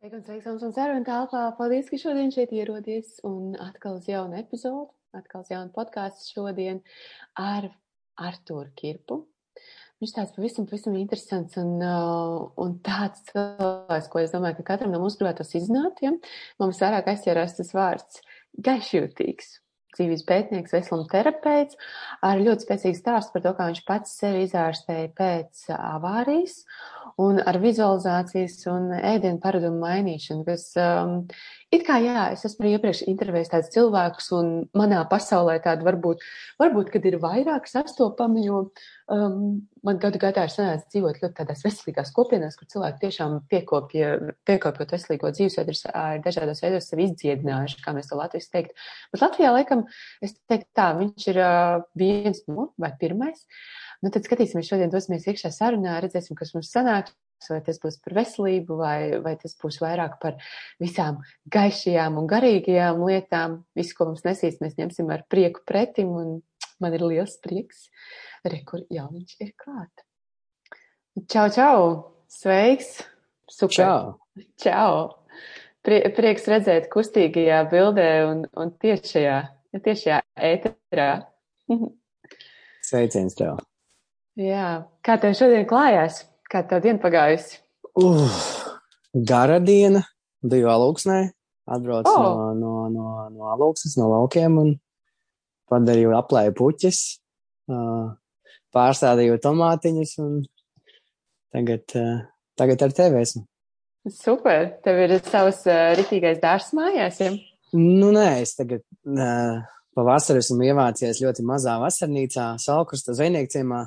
Sveiki, un sveiks, un sērvien telpā. Paldies, ka šodien šeit ierodies un atkal uz jaunu epizodu, atkal uz jaunu podkāstu šodien ar Artūru Kirpu. Viņš tāds pavisam, pavisam interesants un, uh, un tāds cilvēks, ko es domāju, ka katram no mums gribētos izzināt, ja? Man visvairāk aizķērās tas vārds gaišjūtīgs dzīves pētnieks, veseluma terapeits, ar ļoti spēcīgu stāstu par to, kā viņš pats sevi izārstēja pēc avārijas un ar vizualizācijas un ēdienu paradumu mainīšanu, kas um, it kā jā, es esmu iepriekš intervējis tādus cilvēkus un manā pasaulē tādu varbūt, varbūt, kad ir vairāk sastopami, jo um, man gadu gaitā ir sanācis dzīvot ļoti tādās veselīgās kopienās, kur cilvēki tiešām piekopja, piekopjot veselīgo dzīvesveidu, ir dažādos veidos sevi izdziedinājuši, kā mēs to Latvijas teikt. Bet Latvijā, laikam, es teiktu tā, viņš ir uh, viens no, vai pirmais. Nu, tad skatīsimies, šodien dosimies iekšā sarunā, redzēsim, kas mums sanāk, vai tas būs par veselību, vai, vai tas būs vairāk par visām gaišajām un garīgajām lietām. Visu, ko mums nesīs, mēs ņemsim ar prieku pretim, un man ir liels prieks. Re, kur jau viņš ir klāt. Čau, čau! Sveiks! Super! Čau! Čau! Prie, prieks redzēt kustīgajā bildē un, un tiešajā, tiešajā ēterā. Sveiciens tev! Jā, kā tev šodien klājās? Kā tev diena pagājusi? Uh, gara diena, biju alūksnē, atbraucu oh. no, no, no, no alūksnes, no laukiem un padarīju aplēju puķis, uh, pārstādīju tomātiņus un tagad, uh, tagad ar tevi esmu. Super, tev ir savs uh, ritīgais dārs mājās, ja? Nu, nē, es tagad uh, pavasarī esmu ievācies ļoti mazā vasarnīcā, Salkrusta zvejniekciemā.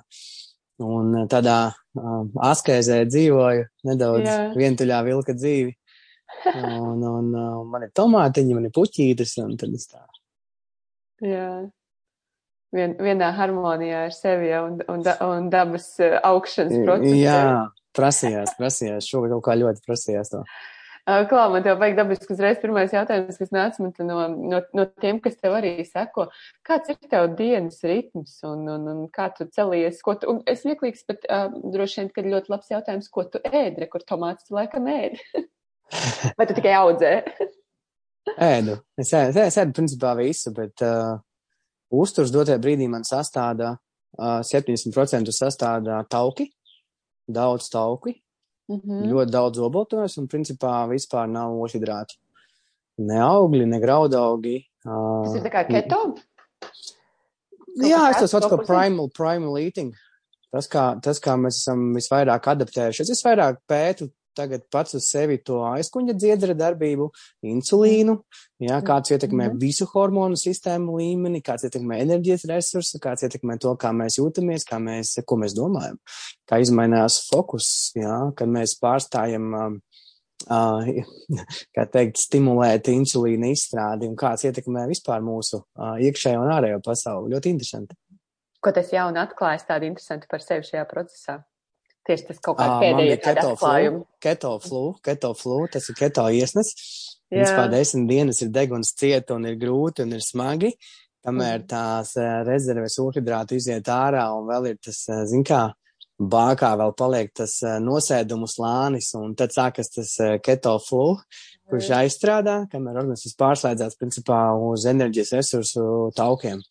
Un eh, tādā um, askēzē dzīvoju, nedaudz Jā. vientuļā vilka dzīvi. Un, un, un man ir tomātiņi, man ir puķītes, un tad es tā. Jā. Vien, vienā harmonijā ar sevi ja, un, un, un dabas eh, augšanas procesu. Jā, prasījās, prasījās. Šogad kaut kā ļoti prasījās to. Klā, man tev vajag dabiski uzreiz pirmais jautājums, kas nāca man no, no, no tiem, kas tev arī seko. Kāds ir tev dienas ritms un, un, un kā tu celies? Ko tu, un es lieklīgs, bet uh, droši vien, kad ļoti labs jautājums, ko tu ēdi, kur tomāts tu laikam ēdi? Vai tu tikai audzē? ēdu. Es ēdu, es ēdu principā visu, bet uh, uzturs dotajā brīdī man sastāda uh, 70% sastāda tauki, daudz tauki, Mm -hmm. Ļoti daudz obaltumos un principā vispār nav ošhidrātu. Ne augļi, ne graudaugi. Uh, Tas ir tā kā keto? Jā, es to saucu par primal, primal eating. Tas kā, tas, kā mēs esam visvairāk adaptējušies. Es vairāk pētu tagad pats uz sevi to aizkuņa dziedra darbību, insulīnu, jā, kāds ietekmē mm -hmm. visu hormonu sistēmu līmeni, kāds ietekmē enerģijas resursu, kāds ietekmē to, kā mēs jūtamies, kā mēs, ko mēs domājam, kā izmainās fokus, jā, kad mēs pārstājam, um, uh, kā teikt, stimulēt insulīna izstrādi un kāds ietekmē vispār mūsu uh, iekšējo un ārējo pasauli. Ļoti interesanti. Ko tas jauni atklājas tādi interesanti par sevi šajā procesā? Tieši tas kaut kāds pēdējais keto flu, keto flu, keto flu, tas ir keto iesnes. Principā desmit dienas ir deguns cieta un ir grūti un ir smagi, kamēr mm. tās rezerves ūhidrātu iziet ārā un vēl ir tas, zin kā, bākā vēl paliek tas nosēdumu slānis un tad sākas tas keto flu, kurš mm. aizstrādā, kamēr organisms pārslēdzās principā uz enerģijas resursu taukiem.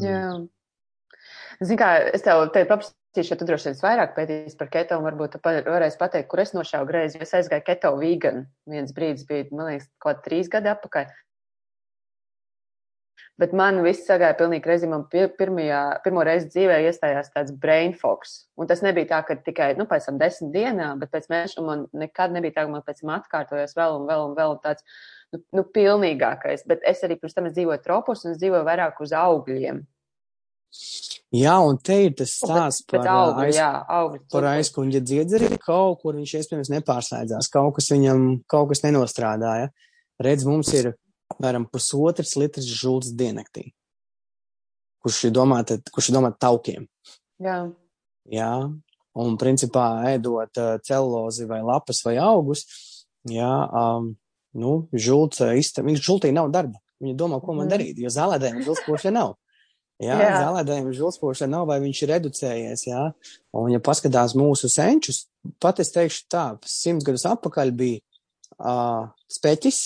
Jā. Zin kā, es tev, tev paprasīju Tieši, ja tu droši vien vairāk pētīs par keto, varbūt tu varēsi pateikt, kur es nošāvu greizi, es aizgāju keto vegan. Viens brīdis bija, man liekas, kaut trīs gadi atpakaļ. Bet man viss sagāja pilnīgi reizi, man pirmajā, pirmo reizi dzīvē iestājās tāds brain fogs. Un tas nebija tā, ka tikai, nu, pēc tam desmit dienā, bet pēc mēneša man nekad nebija tā, ka man pēc tam atkārtojās vēl un vēl un vēl tāds, nu, nu pilnīgākais. Bet es arī pirms tam dzīvoju tropos un es dzīvoju vairāk uz augļiem. Jā, un te ir tas stāsts par, augu, aiz, jā, augu, par aizkuņģa dziedzeri. Kaut kur viņš iespējams nepārslēdzās, kaut kas viņam, kaut kas nenostrādāja. Redz, mums ir, mēram, pusotrs litrs žults diennaktī, kurš ir ir domāta taukiem. Jā. Jā, un principā ēdot celulozi vai lapas vai augus, jā, um, nu, žults, uh, viņš žultī nav darba. Viņa domā, ko man mhm. darīt, jo zālēdēm žults nav. Jā, jā. zālēdējiem žulspošana nav, vai viņš ir reducējies, jā. Un, ja paskatās mūsu senčus, pat es teikšu tā, simts gadus atpakaļ bija uh, speķis,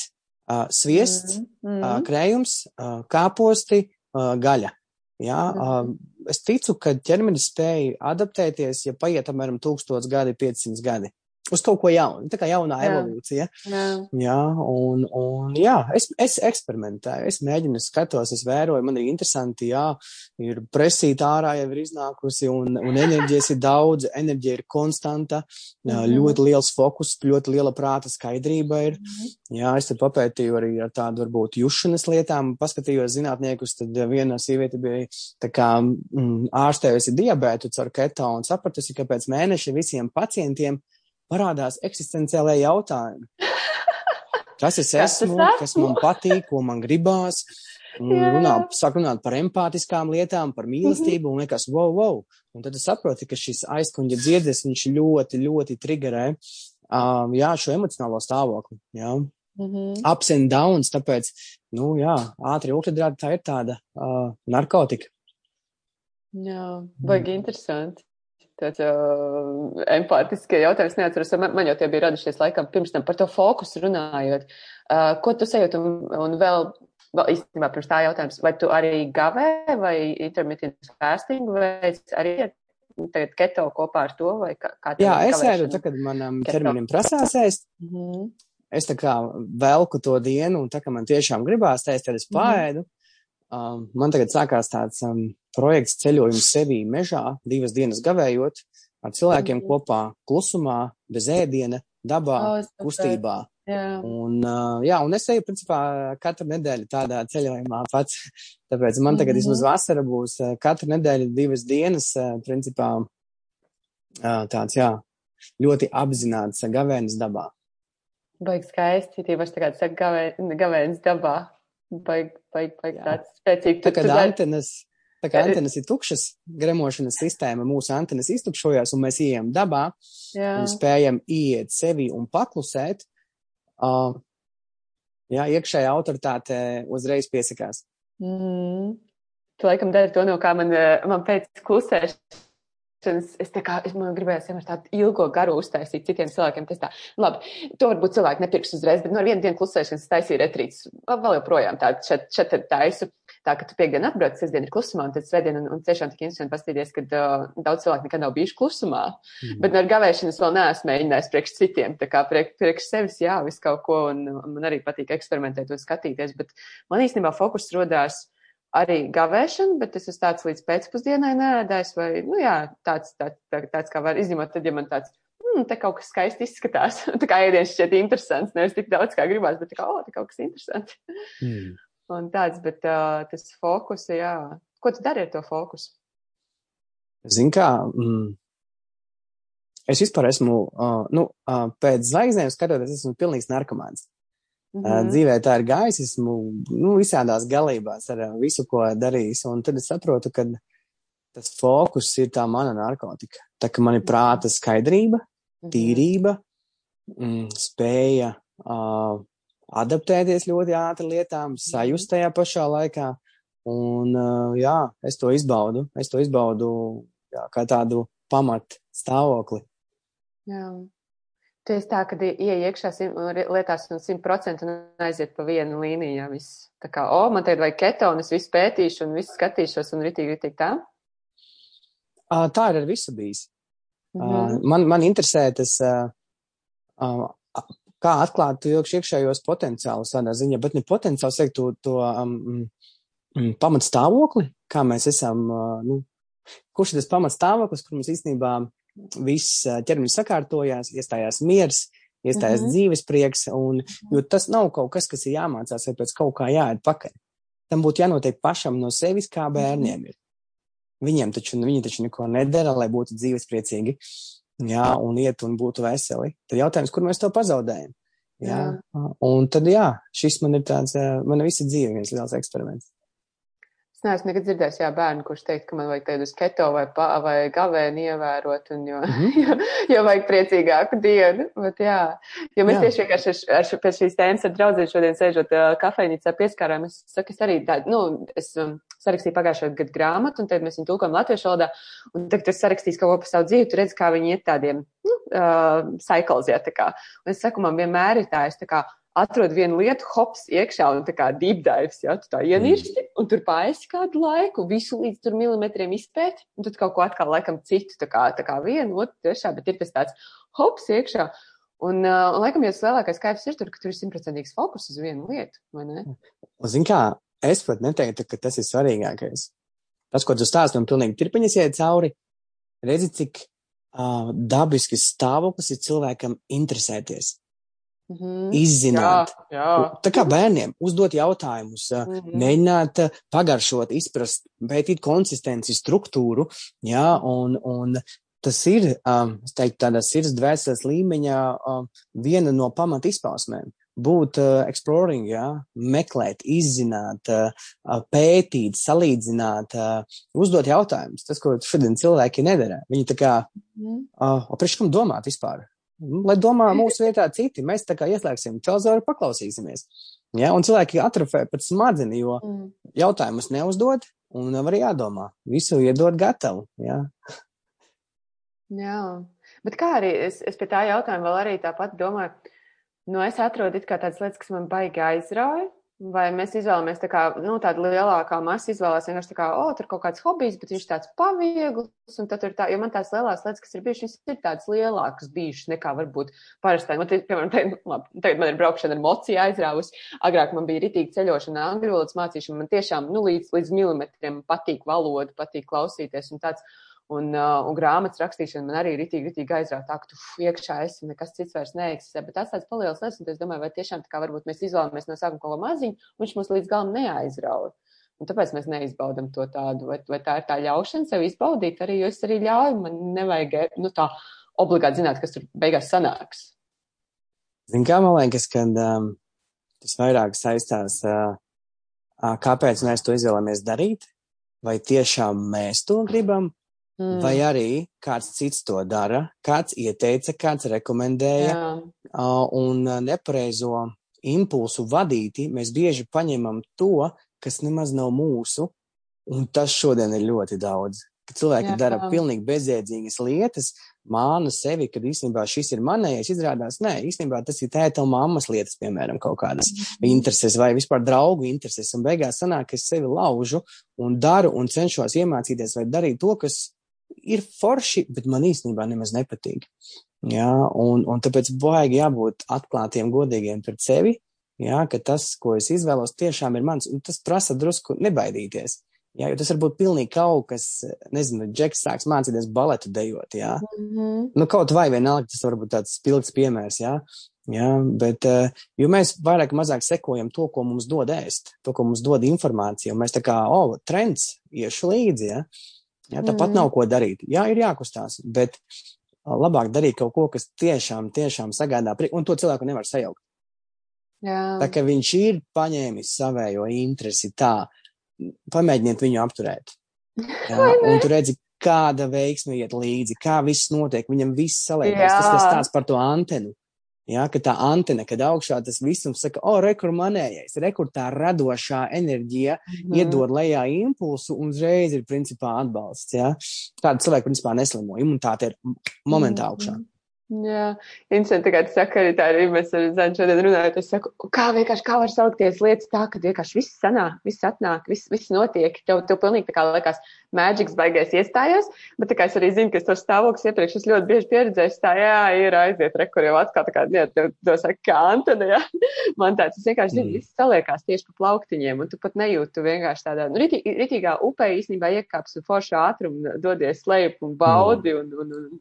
uh, sviests, mm -hmm. uh, krējums, uh, kāposti, uh, gaļa. Jā, mm -hmm. uh, es ticu, ka ķermenis spēja adaptēties, ja paiet apmēram 1000 gadi, 500 gadi uz kaut ko jaunu. Tā kā jaunā jā. evolūcija. Jā, jā un, un jā, es, es eksperimentēju, es mēģinu, es skatos, es vēroju, man ir interesanti, jā, ir presīta ārā jau ir iznākusi un, un enerģijas ir daudz, enerģija ir konstanta, mm -hmm. ļoti liels fokus, ļoti liela prāta skaidrība ir. Mm -hmm. Jā, es tad papētīju arī ar tādu varbūt jušanas lietām, paskatījos zinātniekus, tad viena sieviete bija tā kā mm, ārstējusi diabētu caur keto un sapratusi, ka pēc mēneša visiem pacientiem parādās eksistenciālajie jautājumi. Kas es esmu, kas man patīk, ko man gribās. Runā, sāk runāt par empātiskām lietām, par mīlestību, mm -hmm. un liekas, wow, wow. Un tad es saprotu, ka šis aizkuņa dziedes, viņš ļoti, ļoti triggerē, um, jā, šo emocionālo stāvokli, jā. Mm -hmm. Ups and downs, tāpēc, nu, jā, ātri ūkļadrāti tā ir tāda uh, narkotika. Jā, baigi mm. interesanti tāds uh, empātiskie jautājums neatceros. Man, man jau tie bija radušies laikam pirms tam par to fokusu runājot. Uh, ko tu sajūti un, un vēl, vēl īstenībā pirms tā jautājums, vai tu arī gavē vai intermittent fasting vai arī tagad keto kopā ar to vai kā, kā Jā, es ēdu, tā, kad manam keto. ķermenim prasās ēst. Mm -hmm. Es tā kā velku to dienu un tā, ka man tiešām gribās ēst, tad es mhm. paēdu. Mm -hmm. Um, man tagad sākās tāds um, projekts ceļojums sevī mežā, divas dienas gavējot ar cilvēkiem mm. kopā, klusumā, bez ēdiena, dabā, oh, kustībā. Jā. Un, uh, jā, un es eju, principā, katru nedēļu tādā ceļojumā pats. Tāpēc man tagad mm -hmm. vismaz vasara būs uh, katru nedēļu divas dienas, uh, principā, uh, tāds, jā, ļoti apzināts gavēnis dabā. Baigi skaisti, tīpaši tagad saka gavē, gavēnis dabā. Baigi, baigi, baigi tāds spēcīgs. Tā kā antenas, tā kā antenas ir tukšas, gremošanas sistēma, mūsu antenas iztukšojās un mēs ejam dabā jā. un spējam iet sevi un paklusēt. Uh, jā, iekšējā autoritāte uzreiz piesakās. Mm. Tu laikam dari to, no kā man, man pēc klusēšanas Es tā kā es gribēju vienmēr tādu ilgo garu uztaisīt citiem cilvēkiem. Tas tā, labi, to varbūt cilvēki nepirks uzreiz, bet no vienu dienu klusēšanas taisīja retrīts. Vēl joprojām tādu šeit, šeit taisu. Tā, ka tu piekdien atbrauc, sestdien ir klusumā, un tad svētdien, un, un tiešām tik interesanti pastīties, ka uh, daudz cilvēku nekad nav bijuši klusumā. Mm. Bet no ar gavēšanas vēl neesmu mēģinājis priekš citiem. Tā kā priekš, priekš sevis, jā, visu kaut ko, un, un man arī patīk eksperimentēt un skatīties. Bet man īstenībā fokus rodās arī gavēšana, bet es esmu tāds līdz pēcpusdienai nēdājis, vai, nu jā, tāds, tāds, tāds, tāds kā var izņemot, tad, ja man tāds, hmm, te kaut kas skaisti izskatās, tā kā ēdiens šķiet interesants, nevis tik daudz, kā gribās, bet tā kā, o, te kaut kas interesants. Mm. Un tāds, bet uh, tas fokus, jā. Ko tu dari ar to fokusu? Zini kā, mm, es vispār esmu, uh, nu, uh, pēc zvaigznēm skatoties, esmu pilnīgs narkomāns. Mm -hmm. Dzīvē tā ir gājis, esmu nu, visādās galībās ar visu, ko darījis. Un tad es saprotu, ka tas fokus ir tā mana narkotika. Tā kā man ir prāta skaidrība, mhm. tīrība, mm, spēja uh, adaptēties ļoti ātri lietām, mhm. sajust tajā pašā laikā. Un, uh, jā, es to izbaudu. Es to izbaudu jā, kā tādu pamat stāvokli. Jā. Tu esi tā, ka ieej iekšā lietās un simt procentu un aiziet pa vienu līniju, viss. Tā kā, o, man tagad vajag keto, un es visu pētīšu un visu skatīšos un ritīgi, ritīgi tā? Tā ir ar visu bijis. Mm -hmm. man, man interesē tas, kā atklāt iekšējos potenciālus tādā ziņā, bet ne potenciāls, teikt, to, to um, pamatstāvokli, kā mēs esam, nu, kurš ir tas pamatstāvoklis, kur mums īstenībā viss ķermenis sakārtojās, iestājās miers, iestājās mm -hmm. dzīves prieks, un, jo tas nav kaut kas, kas ir jāmācās vai pēc kaut kā jāiet pakaļ. Tam būtu jānotiek pašam no sevis, kā mhm. bērniem ir. Viņiem taču, viņi taču neko nedara, lai būtu dzīves priecīgi, jā, un iet un būtu veseli. Tad jautājums, kur mēs to pazaudējam? Jā. jā. Un tad, jā, šis man ir tāds, mana visa dzīve viens liels eksperiments. Es neesmu nekad dzirdējis, jā, bērnu, kurš teikt, ka man vajag tādu uz keto vai, pa, vai gavēni ievērot, un jo, mm -hmm. jo, jo vajag priecīgāku dienu. Bet, jā, jo mēs jā. tieši vienkārši ar, ar, pēc šīs tēmas ar draudzēm šodien sēžot kafejnīcā pieskārām, es saku, es arī tādu, nu, es um, sarakstīja pagājušajā gadu grāmatu, un tad mēs viņu tulkojam latviešu valodā, un tagad tu sarakstīs kaut ko par savu dzīvi, tu redz, kā viņi iet tādiem, nu, uh, cyclesiem, tā kā. Un es saku, man vienmēr ir tā, es tā kā, atrod vienu lietu, hops, iekšā un tā kā deep dives, ja, tu tā ienirsti, mm. un tur pāriesi kādu laiku, visu līdz tur milimetriem izpēt, un tad kaut ko atkal laikam citu, tā kā, tā kā vienu, otru, trešā, bet ir tas tāds hops iekšā. Un, uh, laikam, jau tas lielākais kaifs ir tur, ka tur ir simtprocentīgs fokus uz vienu lietu, vai ne? Un, zin kā, es pat neteiktu, ka tas ir svarīgākais. Tas, ko tu stāsti, man pilnīgi tirpiņas iet cauri, redzi, cik uh, dabisks stāvoklis ir cilvēkam interesēties. Mm -hmm. Izzināt, jā, jā. tā kā bērniem uzdot jautājumus, mm -hmm. mēģināt pagaršot, izprast, pētīt konsistenci, struktūru, jā, un, un tas ir, es teiktu, tādā sirds dvēseles līmeņa um, viena no pamat izpausmēm. Būt uh, exploring, jā, meklēt, izzināt, uh, pētīt, salīdzināt, uh, uzdot jautājumus. Tas, ko šodien cilvēki nedara. Viņi tā kā, uh, priekš kam domāt vispār? Nu, lai domā mūsu vietā citi, mēs tā kā ieslēgsim televizoru, paklausīsimies. Ja? Un cilvēki atrofē pat smadzeni, jo mm. jautājumus neuzdod un nav arī jādomā. Visu iedod gatavu. Ja? Jā, bet kā arī es, es pie tā jautājuma vēl arī tāpat domāju, nu es atrodu it kā tādas lietas, kas man baigi aizrauja, Vai mēs izvēlamies tā kā, nu, tādu lielākā masa izvēlās vienkārši tā kā, o, tur kaut kāds hobijs, bet viņš tāds paviegls, un tad tur tā, jo man tās lielās lietas, kas ir bijušas, ir tādas lielākas bijušas nekā varbūt parastai. Man, piemēram, tagad, labi, tagad man ir braukšana ar mociju aizrāvusi, agrāk man bija ritīgi ceļošana angļu valodas mācīšana, man tiešām, nu, līdz, līdz milimetriem patīk valoda, patīk klausīties un tāds. Un, uh, un grāmatas rakstīšana man arī ritīgi, ritīgi aizrauja tā, ka tu iekšā esi nekas cits vairs neeksistē. Bet tas tāds paliels les, un es domāju, vai tiešām tā kā varbūt mēs izvēlamies no sākuma kaut ko maziņu, un viņš mums līdz galam neaizrauja. Un tāpēc mēs neizbaudam to tādu, vai, vai tā ir tā ļaušana sev izbaudīt arī, jo es arī ļauju, man nevajag, nu tā obligāti zināt, kas tur beigās sanāks. Zin kā man liekas, kad um, tas vairāk saistās, uh, uh, kāpēc mēs to izvēlamies darīt, vai tiešām mēs to gribam, Mm. Vai arī kāds cits to dara, kāds ieteica, kāds rekomendēja, uh, un nepareizo impulsu vadīti mēs bieži paņemam to, kas nemaz nav mūsu, un tas šodien ir ļoti daudz. Cilvēki Jā. dara pilnīgi bezjēdzīgas lietas, māna sevi, kad īstenībā šis ir manējais, izrādās, nē, īstenībā tas ir tēta un mammas lietas, piemēram, kaut kādas mm. intereses vai vispār draugu intereses, un beigās sanāk, ka es sevi laužu un daru un cenšos iemācīties vai darīt to, kas ir forši, bet man īstenībā nemaz nepatīk. Jā, un, un tāpēc baigi jābūt atklātiem, godīgiem pret sevi, jā, ka tas, ko es izvēlos, tiešām ir mans, un tas prasa drusku nebaidīties. Jā, jo tas var būt pilnīgi kaut kas, nezinu, Džeks sāks mācīties baletu dejot, jā. Mm -hmm. Nu, kaut vai vienalga, tas var būt tāds spilgts piemērs, jā. Jā, bet, jo mēs vairāk mazāk sekojam to, ko mums dod ēst, to, ko mums dod informācija, un mēs tā kā, o, oh, trends, iešu līdzi, jā. Ja, tāpat mm. nav ko darīt. Jā, ir jākustās, bet labāk darīt kaut ko, kas tiešām, tiešām sagādā, un to cilvēku nevar sajaukt. Jā. Tā kā viņš ir paņēmis savējo interesi tā, pamēģiniet viņu apturēt. Jā, un tu redzi, kāda veiksme iet līdzi, kā viss notiek, viņam viss saliekas. Tas tas tāds par to antenu. Ja, ka tā antena, kad augšā tas visums saka, o, rekur manējais, rekur tā radošā enerģija mm iedod lejā impulsu un uzreiz ir principā atbalsts. Ja. Tāda cilvēka principā neslimo, imunitāte ir momentā augšā. Mm. Jā, interesanti, tu saki, arī tā arī mēs ar Zanu šodien runājot. Es saku, kā vienkārši, kā var salikties lietas tā, ka vienkārši viss sanāk, viss atnāk, viss, viss notiek. Tev, tev pilnīgi tā kā liekas, mēģiks baigais iestājās, bet tā kā es arī zinu, ka es to stāvoklis iepriekš es ļoti bieži pieredzēju, tā jā, ir aiziet, rekur jau atkal tā kā, jā, tev to saka, kā Antona, jā. Man tāds, es vienkārši zinu, mm. viss saliekās tieši pa plauktiņiem, un tu pat nejūti, tu vienkārši tādā, nu, ritī, ritīgā upē īstenībā iekāps un foršu ātrumu dodies lejup un baudi, mm. un, un, un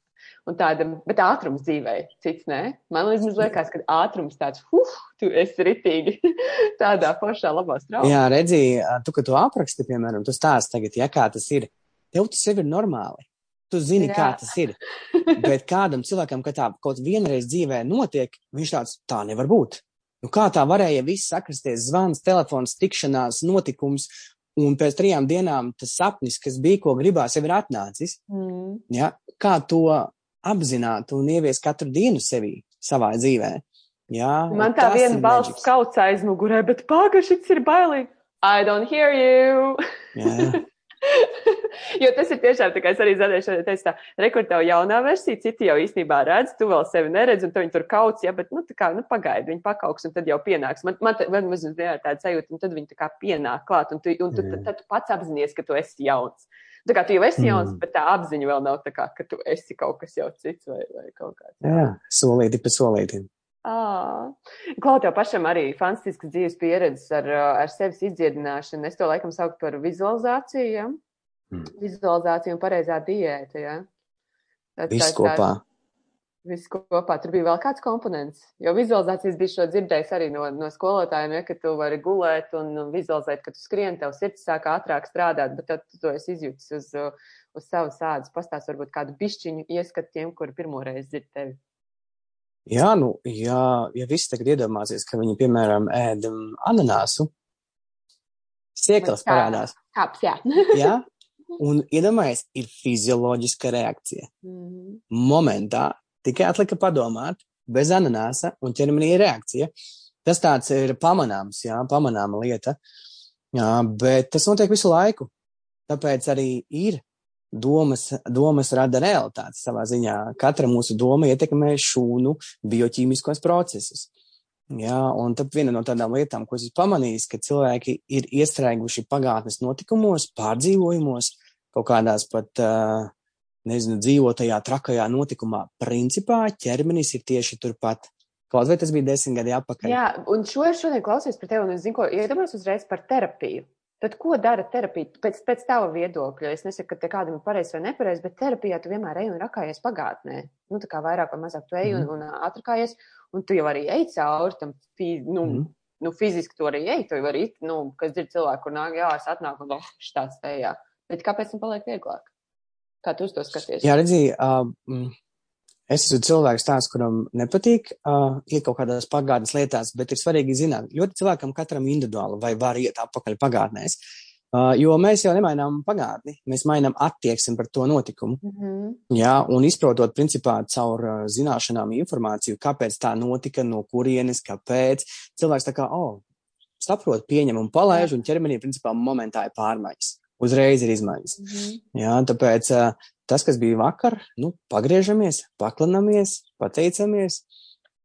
Un tāda, bet ātrums dzīvē, cits nē. Man liekas, ka ātrums tāds, huh, tu esi ritīgi tādā foršā labā strāvā. Jā, redzi, tu, ka tu apraksti, piemēram, tu stāsti tagad, ja kā tas ir, tev tas sev ir normāli. Tu zini, Jā. kā tas ir. Bet kādam cilvēkam, kad tā kaut vienreiz dzīvē notiek, viņš tāds, tā nevar būt. Nu, kā tā varēja viss sakrasties, zvans, telefons, tikšanās, notikums, un pēc trijām dienām tas sapnis, kas bija, ko gribās, jau ir atnācis. Mm. Ja? Kā to apzināti un ievies katru dienu sevī, savā dzīvē. Jā, Man tā viena balss kauts aizmugurē, bet pagaidi, šis ir bailīgi. I don't hear you. Jā. jo tas ir tiešām tā, kā es arī zaudēju šodien teicu, tā, rekur tev jaunā versija, citi jau īstenībā redz, tu vēl sevi neredz, un tu viņu tur kauc, ja, bet, nu, tā kā, nu, pagaidi, viņi pakauks, un tad jau pienāks. Man, man, man mazliet tāda sajūta, un tad viņi tā kā pienāk klāt, un tu, un tu, tad, tad tu pats apzinies, ka tu esi jauns. Tā kā tu jau esi jauns, mm. bet tā apziņa vēl nav tā kā, ka tu esi kaut kas jau cits vai, vai kaut kāds. Jā, solīti pa solītim. Ah. Klau tev pašam arī fantastisks dzīves pieredzes ar, ar sevis izdziedināšanu. Es to laikam sauktu par vizualizāciju, ja? mm. vizualizāciju un pareizā diēta, ja? Viss kopā. Viss kopā. Tur bija vēl kāds komponents. Jo vizualizācijas bija šo dzirdējis arī no, no skolotājiem, ja, ka tu vari gulēt un, vizualizēt, ka tu skrien, tev sirds sāk ātrāk strādāt, bet tad tu to esi izjūtis uz, uz savas ādas. Pastāst varbūt kādu bišķiņu ieskatu tiem, kuri pirmoreiz dzird tevi. Jā, nu, ja, ja viss tagad iedomāsies, ka viņi, piemēram, ēd ananāsu, sieklas parādās. Kāps, jā. jā, un iedomājies, ir fizioloģiska reakcija. Mm -hmm. Momentā tikai atlika padomāt, bez ananāsa, un ķermenī ir reakcija. Tas tāds ir pamanāms, jā, pamanāma lieta, jā, bet tas notiek visu laiku. Tāpēc arī ir domas, domas rada realitāti savā ziņā. Katra mūsu doma ietekmē šūnu bioķīmiskos procesus. Jā, un tad viena no tādām lietām, ko esmu pamanījis, ka cilvēki ir iestrēguši pagātnes notikumos, pārdzīvojumos, kaut kādās pat, nezinu, dzīvotajā trakajā notikumā. Principā ķermenis ir tieši turpat. Kaut vai tas bija desmit gadi atpakaļ. Jā, un šo es šodien klausījos par tevi, un es zinu, ko iedomājos uzreiz par terapiju. Tad ko dara terapija? Pēc, pēc tava viedokļa, es nesaku, ka te kādam ir pareizi vai nepareizi, bet terapijā tu vienmēr ej un rakājies pagātnē. Nu, tā kā vairāk vai mazāk tu ej un, mm. un atrakājies, un tu jau arī ej cauri tam, nu, mm. nu, fiziski tu arī ej, tu jau arī, nu, kas dzird cilvēku, kur nāk, jā, es atnāku un, štāds tējā. Bet kāpēc tam paliek vieglāk? Kā tu uz to skaties? Jā, redzī, uh, Es esmu cilvēks tāds, kuram nepatīk uh, iet kaut kādās pagātnes lietās, bet ir svarīgi zināt, ļoti cilvēkam katram individuāli vai var iet atpakaļ pagātnēs. Uh, jo mēs jau nemainām pagātni, mēs mainām attieksmi par to notikumu. Mm -hmm. Jā, un izprotot, principā, caur uh, zināšanām informāciju, kāpēc tā notika, no kurienes, kāpēc. Cilvēks tā kā, oh, saprot, pieņem un palaiž, un ķermenī, principā, momentā ir pārmaiņas. Uzreiz ir izmaiņas. Mm -hmm. Jā, tāpēc tas, kas bija vakar, nu, pagriežamies, paklanamies, pateicamies.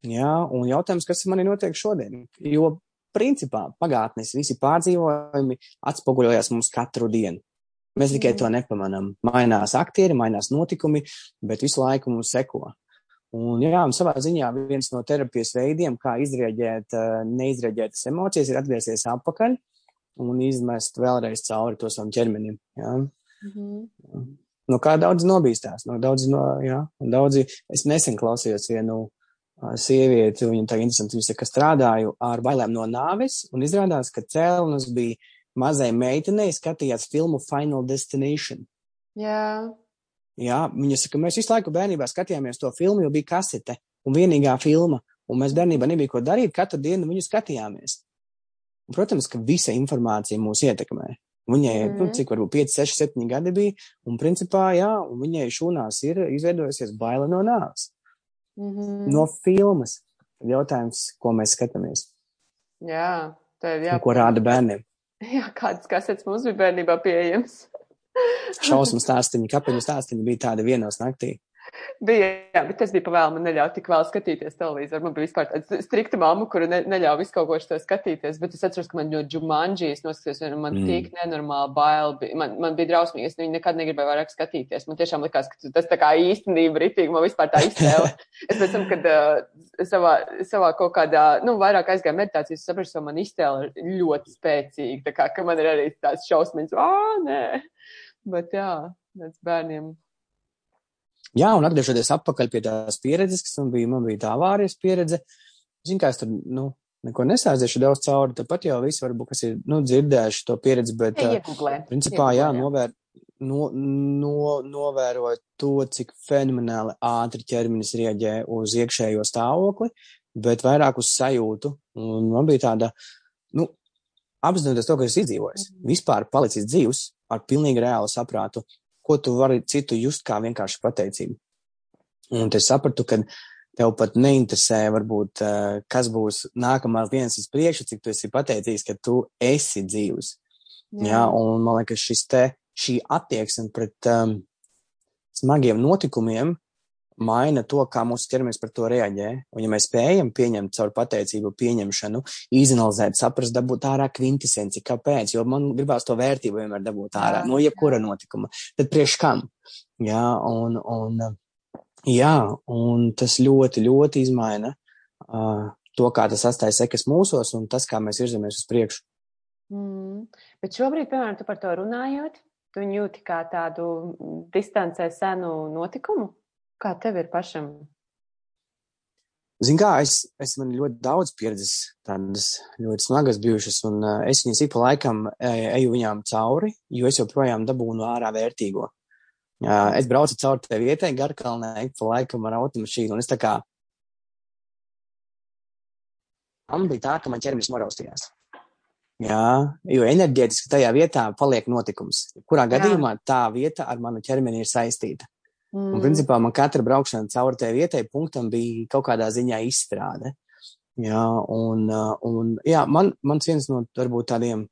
Jā, un jautājums, kas man ir notiek šodien? Jo, principā, pagātnes visi pārdzīvojumi atspoguļojas mums katru dienu. Mēs tikai mm. to nepamanām. Mainās aktieri, mainās notikumi, bet visu laiku mums seko. Un, jā, un savā ziņā viens no terapijas veidiem, kā izrēģēt neizrēģētas emocijas, ir atgriezties atpakaļ un izmest vēlreiz cauri to savam ķermenim. Jā. Mm -hmm no kā daudz nobīstās. No daudz, no, jā, daudzi, es nesen klausījos vienu uh, sievieti, viņa tā interesanti, viņa saka, strādāju ar bailēm no nāves, un izrādās, ka cēlonis bija mazai meitenei skatījās filmu Final Destination. Jā. Jā, viņa saka, mēs visu laiku bērnībā skatījāmies to filmu, jo bija kasete un vienīgā filma, un mēs bērnībā nebija ko darīt, katru dienu viņu skatījāmies. Un, protams, ka visa informācija mūs ietekmē. Viņai, mm. nu, cik varbūt 5, 6, 7 gadi bija, un principā, jā, un viņai šūnās ir izveidojusies baila no nāves. Mm -hmm. No filmas. Jautājums, ko mēs skatāmies. Jā, tā ir jā. Ko rāda bērniem. Jā, kādas kasetes mums bija bērnībā pieejams. Šausmu stāstiņi, kapeņu stāstiņi bija tādi vienos naktī. Bija, jā, bet tas bija pavēl, man neļauj tik vēl skatīties televizoru. Man bija vispār tāda strikta mamma, kura ne, neļauj visu kaut ko šo skatīties, bet es atceros, ka man no Jumanjijas noskatījos, un man mm. tik nenormāli bail, bija. Man, man bija drausmīgi, es viņu nekad negribēju vairāk skatīties. Man tiešām likās, ka tas tā kā īstenība ritīgi man vispār tā izcēla. es pēc tam, kad uh, savā, savā kaut kādā, nu, vairāk aizgāju meditācijas, sapratu, ka man izcēla ļoti spēcīgi, tā kā, ka man ir arī tāds šausmīgs, ā, nē. Bet jā, tāds bērniem Jā, un atgriežoties atpakaļ pie tās pieredzes, kas man bija, man bija tā avārijas pieredze. Zinu, kā es tur, nu, neko nesāziešu daudz cauri, tāpat jau visi varbūt, kas ir, nu, dzirdējuši to pieredzi, bet, Ieguglē. principā, Ieguglē, jā. Novēr, no, no, novērojot to, cik fenomenāli ātri ķermenis rieģē uz iekšējo stāvokli, bet vairāk uz sajūtu. Un man bija tāda, nu, apzinoties to, ka es izdzīvojis, -hmm. vispār palicis dzīvs ar pilnīgi reālu saprātu, ko tu vari citu just kā vienkārši pateicību. Un es sapratu, ka tev pat neinteresē, varbūt, uh, kas būs nākamās dienas uz priekšu, cik tu esi pateicīgs, ka tu esi dzīvs. Jā. Jā, un man liekas, šis te, šī attieksme pret um, smagiem notikumiem maina to, kā mūsu ķermenis par to reaģē. Un, ja mēs spējam pieņemt caur pateicību pieņemšanu, izanalizēt, saprast, dabūt ārā kvintesenci, kāpēc, jo man gribās to vērtību vienmēr dabūt ārā no jebkura notikuma, tad priekš kam? Jā, un, un, jā, un tas ļoti, ļoti izmaina uh, to, kā tas atstāja sekas mūsos un tas, kā mēs virzamies uz priekšu. Mm. Bet šobrīd, piemēram, tu par to runājot, tu jūti kā tādu distancē senu notikumu? Kā tev ir pašam? Zini, kā es, es man ļoti daudz pieredzes, tādas ļoti smagas bijušas, un uh, es viņas ik pa laikam eju viņām cauri, jo es joprojām dabūnu ārā vērtīgo. Uh, es braucu cauri tai vietai, garkalnē, ik pa laikam ar automašīnu, un es tā kā. Man bija tā, ka man ķermenis noraustījās. Jā, jo enerģētiski tajā vietā paliek notikums. Kurā gadījumā Jā. tā vieta ar manu ķermeni ir saistīta. Mm. Un, principā, man katra braukšana cauri tai vietai punktam bija kaut kādā ziņā izstrāde. Jā, un, un jā, man, mans viens no varbūt tādiem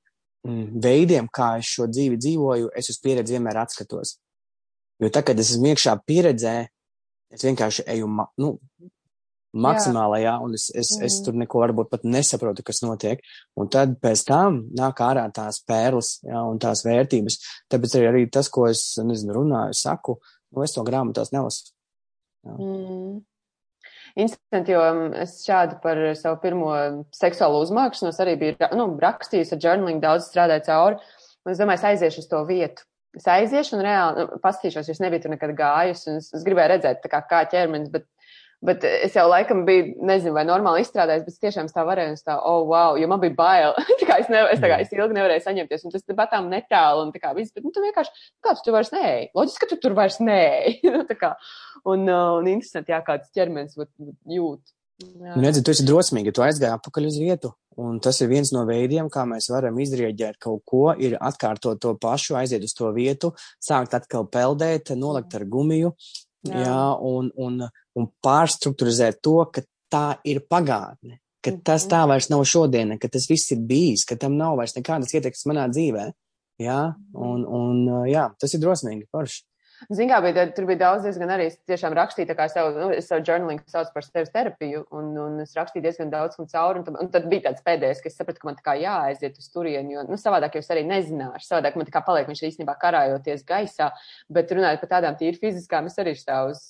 mm, veidiem, kā es šo dzīvi dzīvoju, es uz pieredzi vienmēr atskatos. Jo tā, kad es esmu iekšā pieredzē, es vienkārši eju, ma nu, maksimālajā, un es, es, mm. es tur neko varbūt pat nesaprotu, kas notiek. Un tad pēc tam nāk ārā tās pērles, jā, un tās vērtības. Tāpēc arī, arī tas, ko es, nezinu, runāju, saku, Nu, es to grāmatās nelasu. Mm. Interesanti, jo um, es šādu par savu pirmo seksuālo uzmākšanos arī biju nu, rakstījis ar journaling, daudz strādāju cauri. Un es domāju, es aiziešu uz to vietu. Es aiziešu un reāli nu, pastīšos, jo es nebiju tur nekad gājusi. Es, es gribēju redzēt, kā, kā ķermenis, bet Bet es jau laikam biju, nezinu, vai normāli izstrādājis, bet tiešām tā varēja, un tā, oh, wow, jo man bija bail. tā kā es, nevar, es, tā kā, es ilgi nevarēju saņemties, un tas patām netālu, un tā kā viss, bet, nu, tu vienkārši, kāds tu vairs nē, loģiski, ka tu tur vairs nē. Nu, kā, un, uh, un interesanti, jā, kāds ķermenis jūt. Jā. Nu, redzi, tu esi drosmīgi, tu aizgāji apakaļ uz vietu, un tas ir viens no veidiem, kā mēs varam izrieģēt kaut ko, ir atkārtot to pašu, aiziet uz to vietu, sākt atkal peldēt, nolikt ar gumiju, jā, jā un, un, un pārstruktūrizēt to, ka tā ir pagātne, ka tas tā mhm. vairs nav šodiena, ka tas viss ir bijis, ka tam nav vairs nekādas ietekmes manā dzīvē. Jā, un, un jā, tas ir drosmīgi, forši. Kā bija, tur bija daudz diezgan arī tiešām rakstīju, tā kā savu, nu, savu journalingu saucu par sevis terapiju, un, un es rakstīju diezgan daudz un cauri, un, tad, un tad bija tāds pēdējais, ka es sapratu, ka man tā kā jāaiziet uz turieni, jo, nu, savādāk jau es arī nezināšu, savādāk man tā kā paliek viņš īstenībā karājoties gaisā, bet runājot par tādām tīri fiziskām, es arī stāvu uz,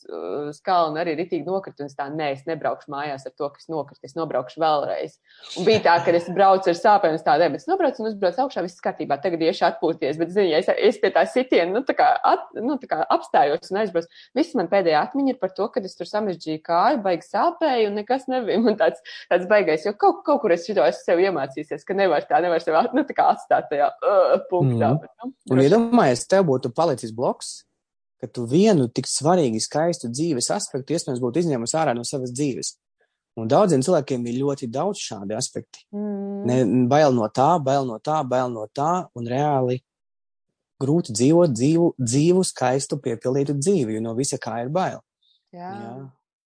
uz kalnu, arī ritīgi nokritu, un es tā, nē, es nebraukšu mājās ar to, kas nokrit, es nobraukšu vēlreiz. Un bija tā, ka es braucu ar sāpēm, es tā, nē, bet es nobraucu un uzbraucu augšā, viss kārtībā, tagad iešu atpūties, bet, zini, ja es, es pie tā sitiena, nu, tā kā, at, nu, tā kā apstājos un aizbraucu. Viss man pēdējā atmiņa ir par to, ka es tur samežģīju kāju, baigi sāpēju un nekas nebija. Man tāds, tāds baigais, jo kaut, kaut kur es šito es sev iemācīsies, ka nevar tā, nevar sev nu, tā atstāt tajā uh, punktā. Mm. Bet, nu, un iedomājies, tev būtu palicis bloks, ka tu vienu tik svarīgi skaistu dzīves aspektu iespējams būtu izņēmusi ārā no savas dzīves. Un daudziem cilvēkiem ir ļoti daudz šādi aspekti. Mm. Ne, bail no tā, bail no tā, bail no tā, un reāli grūti dzīvot dzīvu, dzīvu skaistu, piepildītu dzīvi, jo no visa kā ir bail. Jā. Jā.